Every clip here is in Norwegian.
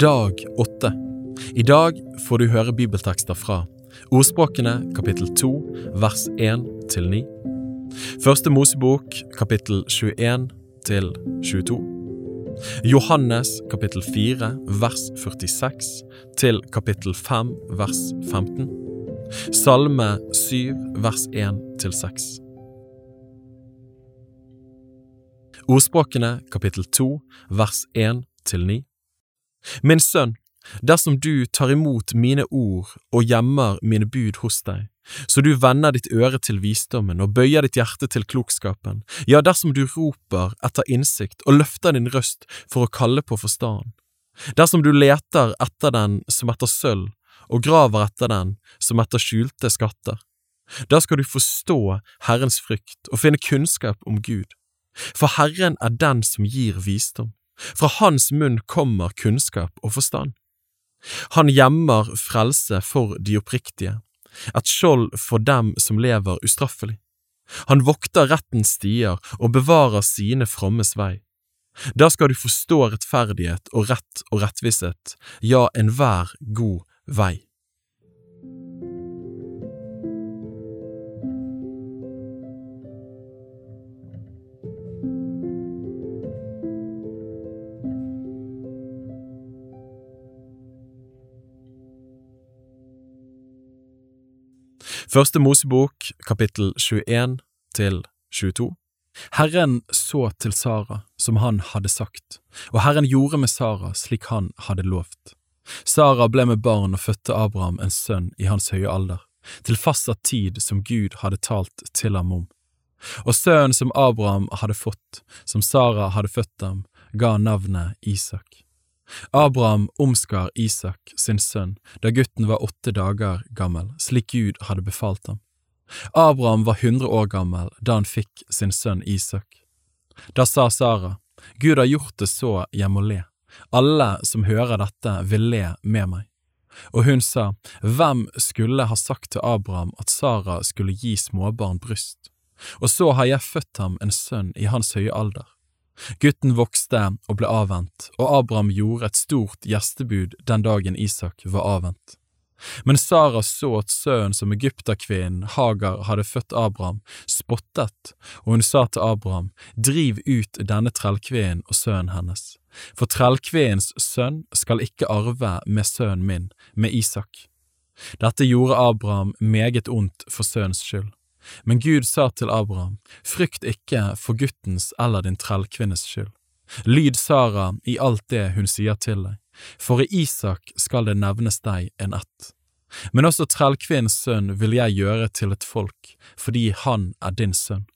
Dag åtte. I dag får du høre bibeltekster fra Ordspråkene kapittel 2 vers 1 til 9. Første Mosebok kapittel 21 til 22. Johannes kapittel 4 vers 46 til kapittel 5 vers 15. Salme 7 vers 1 til 6. Ordspråkene kapittel 2 vers 1 til 9. Min sønn, dersom du tar imot mine ord og gjemmer mine bud hos deg, så du vender ditt øre til visdommen og bøyer ditt hjerte til klokskapen, ja, dersom du roper etter innsikt og løfter din røst for å kalle på forstanden, dersom du leter etter den som etter sølv og graver etter den som etter skjulte skatter, da skal du forstå Herrens frykt og finne kunnskap om Gud, for Herren er den som gir visdom. Fra hans munn kommer kunnskap og forstand. Han gjemmer frelse for de oppriktige, et skjold for dem som lever ustraffelig. Han vokter rettens stier og bevarer sine frommes vei. Da skal du forstå rettferdighet og rett og rettvisshet, ja, enhver god vei. Første Mosebok, kapittel 21 til 22. Herren så til Sara som han hadde sagt, og Herren gjorde med Sara slik han hadde lovt. Sara ble med barn og fødte Abraham en sønn i hans høye alder, til fastsatt tid som Gud hadde talt til ham om. Og sønnen som Abraham hadde fått, som Sara hadde født ham, ga navnet Isak. Abraham omskar Isak, sin sønn, da gutten var åtte dager gammel, slik Gud hadde befalt ham. Abraham var hundre år gammel da han fikk sin sønn Isak. Da sa Sara, Gud har gjort det så jeg må le, alle som hører dette vil le med meg. Og hun sa, Hvem skulle ha sagt til Abraham at Sara skulle gi småbarn bryst? Og så har jeg født ham en sønn i hans høye alder. Gutten vokste og ble avvent, og Abraham gjorde et stort gjestebud den dagen Isak var avvent. Men Sara så at sønnen som egypterkvinnen Hagar hadde født Abraham, spottet, og hun sa til Abraham, Driv ut denne trellkvinnen og sønnen hennes, for trellkvinnens sønn skal ikke arve med sønnen min, med Isak. Dette gjorde Abraham meget ondt for sønnens skyld. Men Gud sa til Abraham, frykt ikke for guttens eller din trellkvinnes skyld. Lyd Sara i alt det hun sier til deg, for i Isak skal det nevnes deg en ett. Men også trellkvinnens sønn vil jeg gjøre til et folk, fordi han er din sønn.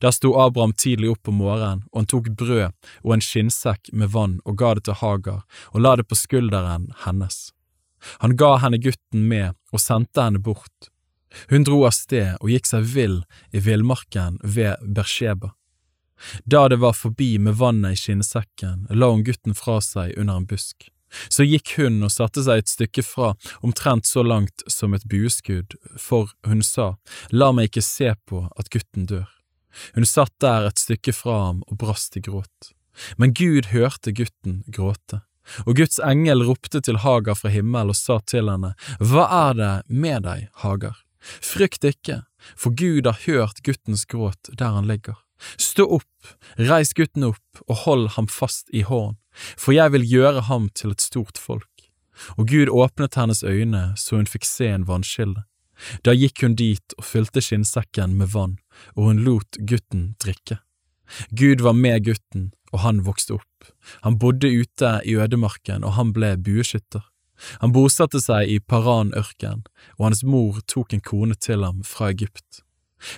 Der sto Abraham tidlig opp om morgenen, og han tok brød og en skinnsekk med vann og ga det til Hagar og la det på skulderen hennes. Han ga henne gutten med og sendte henne bort, hun dro av sted og gikk seg vill i villmarken ved Bersheba. Da det var forbi med vannet i skinnsekken, la hun gutten fra seg under en busk. Så gikk hun og satte seg et stykke fra, omtrent så langt som et bueskudd, for hun sa, La meg ikke se på at gutten dør. Hun satt der et stykke fra ham og brast i gråt. Men Gud hørte gutten gråte. Og Guds engel ropte til Hagar fra himmel og sa til henne, Hva er det med deg, Hagar? Frykt ikke, for Gud har hørt guttens gråt der han ligger. Stå opp, reis gutten opp og hold ham fast i hånd, for jeg vil gjøre ham til et stort folk. Og Gud åpnet hennes øyne så hun fikk se en vannkilde. Da gikk hun dit og fylte skinnsekken med vann, og hun lot gutten drikke. Gud var med gutten, og han vokste opp. Han bodde ute i ødemarken, og han ble bueskytter. Han bosatte seg i Paran-ørkenen, og hans mor tok en kone til ham fra Egypt.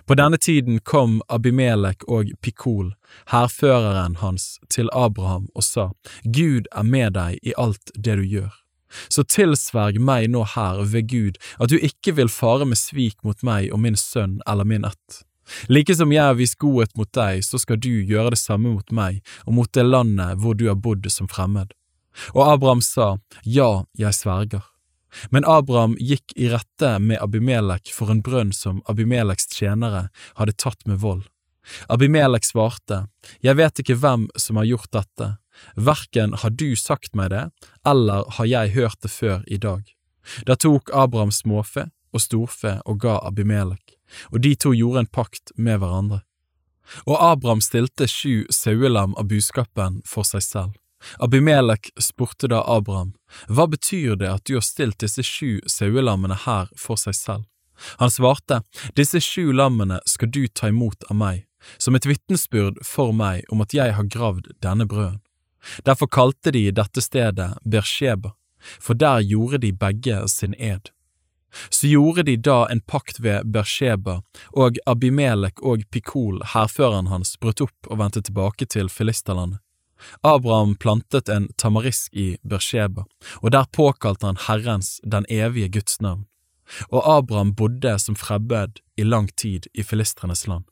På denne tiden kom Abimelek og Pikol, hærføreren hans, til Abraham og sa, Gud er med deg i alt det du gjør. Så tilsverg meg nå her ved Gud at du ikke vil fare med svik mot meg og min sønn eller min ett. Like som jeg har vist godhet mot deg, så skal du gjøre det samme mot meg og mot det landet hvor du har bodd som fremmed. Og Abraham sa, Ja, jeg sverger. Men Abraham gikk i rette med Abimelek for en brønn som Abimeleks tjenere hadde tatt med vold. Abimelek svarte, Jeg vet ikke hvem som har gjort dette, Verken har du sagt meg det, eller har jeg hørt det før i dag. Da tok Abraham småfe og storfe og ga Abimelek, og de to gjorde en pakt med hverandre. Og Abraham stilte sju sauelam av buskapen for seg selv. Abimelek spurte da Abraham, hva betyr det at du har stilt disse sju sauelammene her for seg selv? Han svarte, disse sju lammene skal du ta imot av meg, som et vitnesbyrd for meg om at jeg har gravd denne brøden. Derfor kalte de dette stedet Bersheba, for der gjorde de begge sin ed. Så gjorde de da en pakt ved Bersheba, og Abimelek og Pikol, hærføreren hans, brøt opp og vendte tilbake til filisterlandet. Abraham plantet en tamarisk i Bersheba, og der påkalte han Herrens, den evige Guds navn. Og Abraham bodde som frebbed i lang tid i filistrenes land.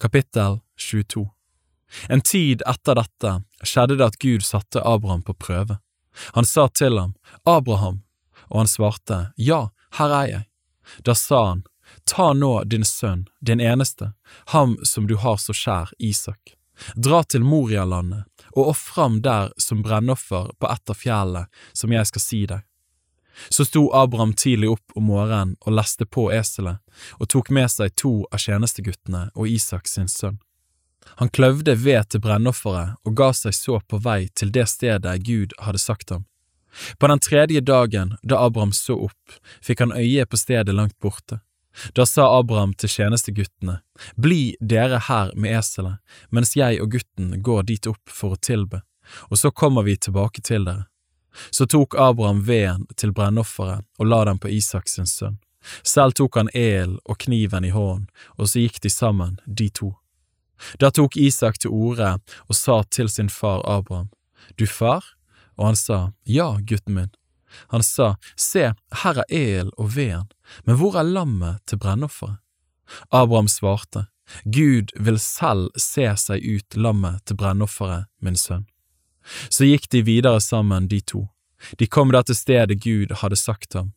Kapittel 22 En tid etter dette skjedde det at Gud satte Abraham på prøve. Han sa til ham, Abraham, og han svarte, Ja, her er jeg. Da sa han, Ta nå din sønn, din eneste, ham som du har så kjær, Isak. Dra til Morialandet og ofre ham der som brennoffer på ett av fjellene som jeg skal si deg. Så sto Abraham tidlig opp om morgenen og leste på eselet, og tok med seg to av tjenesteguttene og Isak sin sønn. Han kløvde ved til brennofferet og ga seg så på vei til det stedet Gud hadde sagt ham. På den tredje dagen, da Abraham så opp, fikk han øye på stedet langt borte. Da sa Abraham til tjenesteguttene, Bli dere her med eselet, mens jeg og gutten går dit opp for å tilbe, og så kommer vi tilbake til dere. Så tok Abraham veden til brennofferet og la den på Isaks sønn. Selv tok han elen og kniven i hånden, og så gikk de sammen, de to. Da tok Isak til orde og sa til sin far Abraham, Du far? Og han sa, Ja, gutten min. Han sa, Se, her er elen og veden, men hvor er lammet til brennofferet? Abraham svarte, Gud vil selv se seg ut lammet til brennofferet, min sønn. Så gikk de videre sammen, de to. De kom der til stedet Gud hadde sagt ham.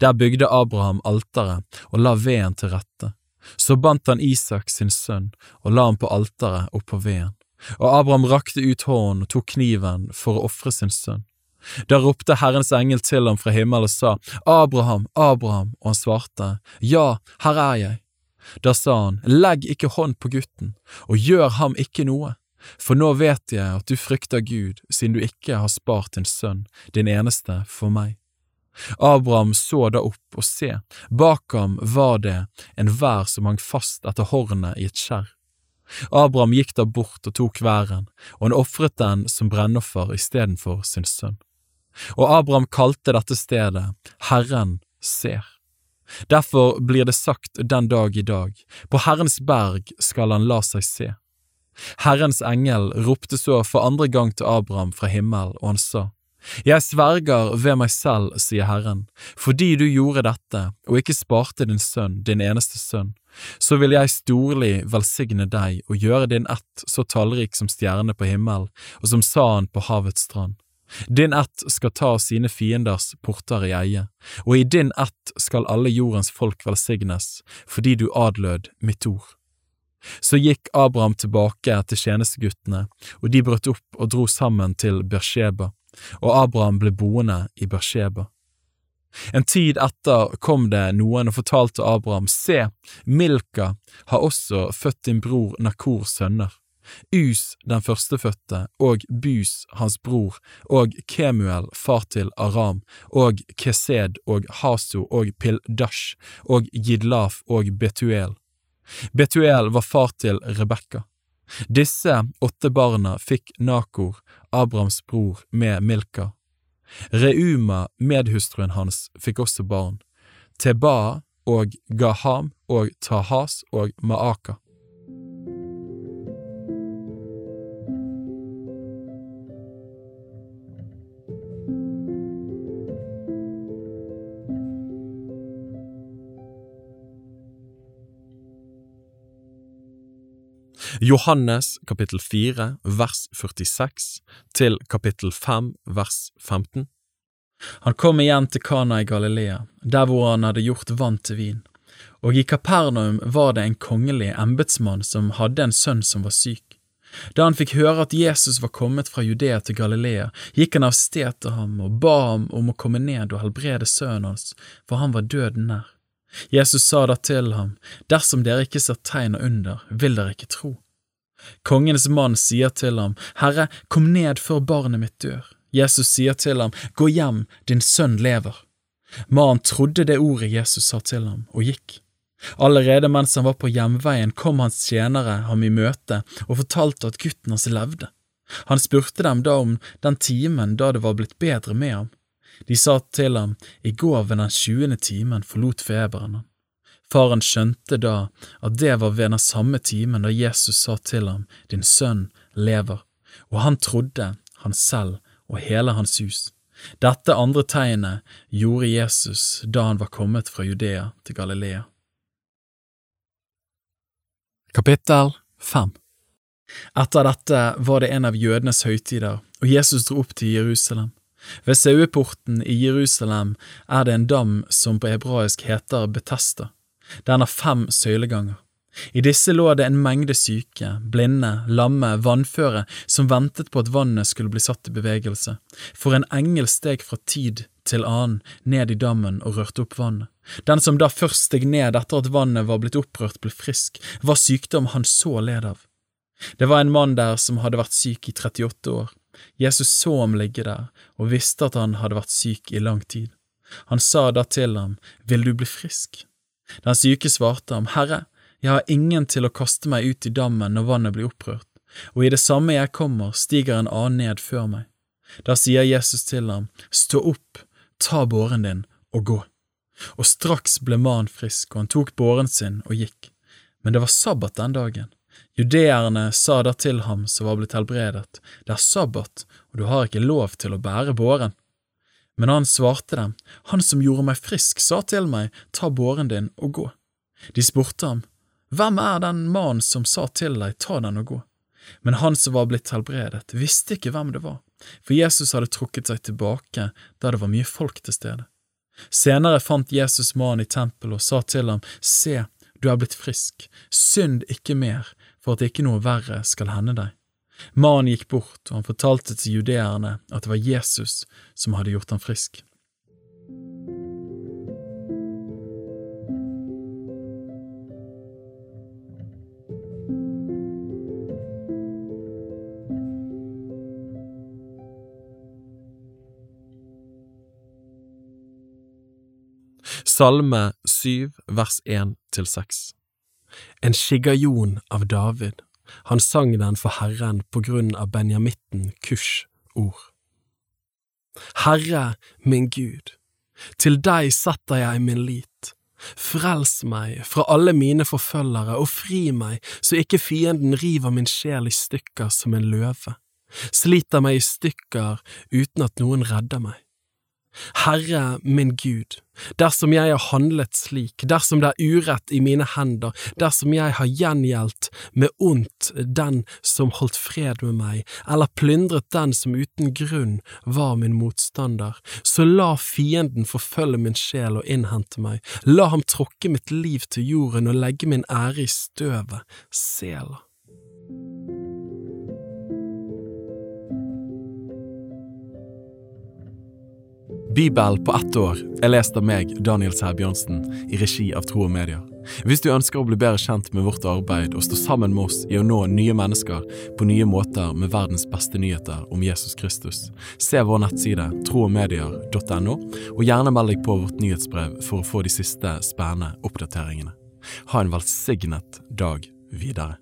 Der bygde Abraham alteret og la veden til rette. Så bandt han Isak sin sønn og la ham på alteret oppå veden. Og Abraham rakte ut hånden og tok kniven for å ofre sin sønn. Da ropte Herrens engel til ham fra himmelen og sa, Abraham, Abraham, og han svarte, Ja, her er jeg. Da sa han, Legg ikke hånd på gutten, og gjør ham ikke noe, for nå vet jeg at du frykter Gud, siden du ikke har spart din sønn, din eneste, for meg. Abraham så da opp, og se, bak ham var det en vær som hang fast etter hornet i et skjær. Abraham gikk da bort og tok væren, og han ofret den som brennoffer istedenfor sin sønn. Og Abraham kalte dette stedet Herren ser. Derfor blir det sagt den dag i dag, på Herrens berg skal han la seg se. Herrens engel ropte så for andre gang til Abraham fra himmel, og han sa, Jeg sverger ved meg selv, sier Herren, fordi du gjorde dette og ikke sparte din sønn, din eneste sønn, så vil jeg storlig velsigne deg og gjøre din ett så tallrik som stjernene på himmelen og som sanden på havets strand. Din ett skal ta sine fienders porter i eie, og i din ett skal alle jordens folk velsignes, fordi du adlød mitt ord. Så gikk Abraham tilbake til tjenesteguttene, og de brøt opp og dro sammen til Bersheba, og Abraham ble boende i Bersheba. En tid etter kom det noen og fortalte Abraham, se, Milka har også født din bror Nakors sønner, Us den førstefødte og Bus hans bror og Kemuel far til Aram og Kesed og Haso og Pildash og Gidlaf og Betuel. Betuel var far til Rebekka. Disse åtte barna fikk Nakor, Abrahams bror, med Milka. Reuma, medhustruen hans, fikk også barn, Teba og Gaham og Tahas og Maaka. Johannes kapittel 4 vers 46 til kapittel 5 vers 15. Han kom igjen til Kana i Galilea, der hvor han hadde gjort vann til vin, og i Kapernaum var det en kongelig embetsmann som hadde en sønn som var syk. Da han fikk høre at Jesus var kommet fra Judea til Galilea, gikk han av sted til ham og ba ham om å komme ned og helbrede sønnen hans, for han var døden nær. Jesus sa da til ham, Dersom dere ikke ser tegn og under, vil dere ikke tro. Kongenes mann sier til ham, Herre, kom ned før barnet mitt dør. Jesus sier til ham, Gå hjem, din sønn lever. Mannen trodde det ordet Jesus sa til ham, og gikk. Allerede mens han var på hjemveien, kom hans tjenere ham i møte og fortalte at gutten hans levde. Han spurte dem da om den timen da det var blitt bedre med ham. De sa til ham, i går ved den tjuende timen forlot feberen han. Faren skjønte da at det var ved den samme timen da Jesus sa til ham, din sønn lever, og han trodde, han selv og hele hans hus. Dette andre tegnet gjorde Jesus da han var kommet fra Judea til Galilea. Kapittel 5 Etter dette var det en av jødenes høytider, og Jesus dro opp til Jerusalem. Ved saueporten i Jerusalem er det en dam som på hebraisk heter Betesta. Den har fem søyleganger. I disse lå det en mengde syke, blinde, lamme, vannføre som ventet på at vannet skulle bli satt i bevegelse, for en engel steg fra tid til annen ned i dammen og rørte opp vannet. Den som da først steg ned etter at vannet var blitt opprørt, ble frisk, var sykdom han så led av. Det var en mann der som hadde vært syk i 38 år. Jesus så ham ligge der, og visste at han hadde vært syk i lang tid. Han sa da til ham, Vil du bli frisk? Den syke svarte ham, Herre, jeg har ingen til å kaste meg ut i dammen når vannet blir opprørt, og i det samme jeg kommer, stiger en annen ned før meg. Da sier Jesus til ham, Stå opp, ta båren din og gå. Og straks ble mannen frisk, og han tok båren sin og gikk. Men det var sabbat den dagen. Judeerne sa da til ham som var blitt helbredet, det er sabbat, og du har ikke lov til å bære båren. Men han svarte dem, Han som gjorde meg frisk, sa til meg, ta båren din og gå. De spurte ham, Hvem er den mannen som sa til deg, ta den og gå? Men han som var blitt helbredet, visste ikke hvem det var, for Jesus hadde trukket seg tilbake da det var mye folk til stede. Senere fant Jesus mannen i tempelet og sa til ham, Se, du er blitt frisk, synd ikke mer, for at ikke noe verre skal hende deg. Mannen gikk bort, og han fortalte til judeerne at det var Jesus som hadde gjort ham frisk. Salme 7 vers 1 6 En skigajon av David, han sang den for Herren på grunn av benjamitten Kush ord. Herre min Gud, til deg setter jeg min lit. Frels meg fra alle mine forfølgere og fri meg så ikke fienden river min sjel i stykker som en løve, sliter meg i stykker uten at noen redder meg. Herre min Gud, dersom jeg har handlet slik, dersom det er urett i mine hender, dersom jeg har gjengjeldt med ondt den som holdt fred med meg, eller plyndret den som uten grunn var min motstander, så la fienden forfølge min sjel og innhente meg, la ham tråkke mitt liv til jorden og legge min ære i støvet, Sela. Bibel på ett år er lest av meg, Daniel Sæbjørnsen, i regi av Tro og Medier. Hvis du ønsker å bli bedre kjent med vårt arbeid og stå sammen med oss i å nå nye mennesker på nye måter med verdens beste nyheter om Jesus Kristus, se vår nettside troogmedier.no, og gjerne meld deg på vårt nyhetsbrev for å få de siste spennende oppdateringene. Ha en velsignet dag videre.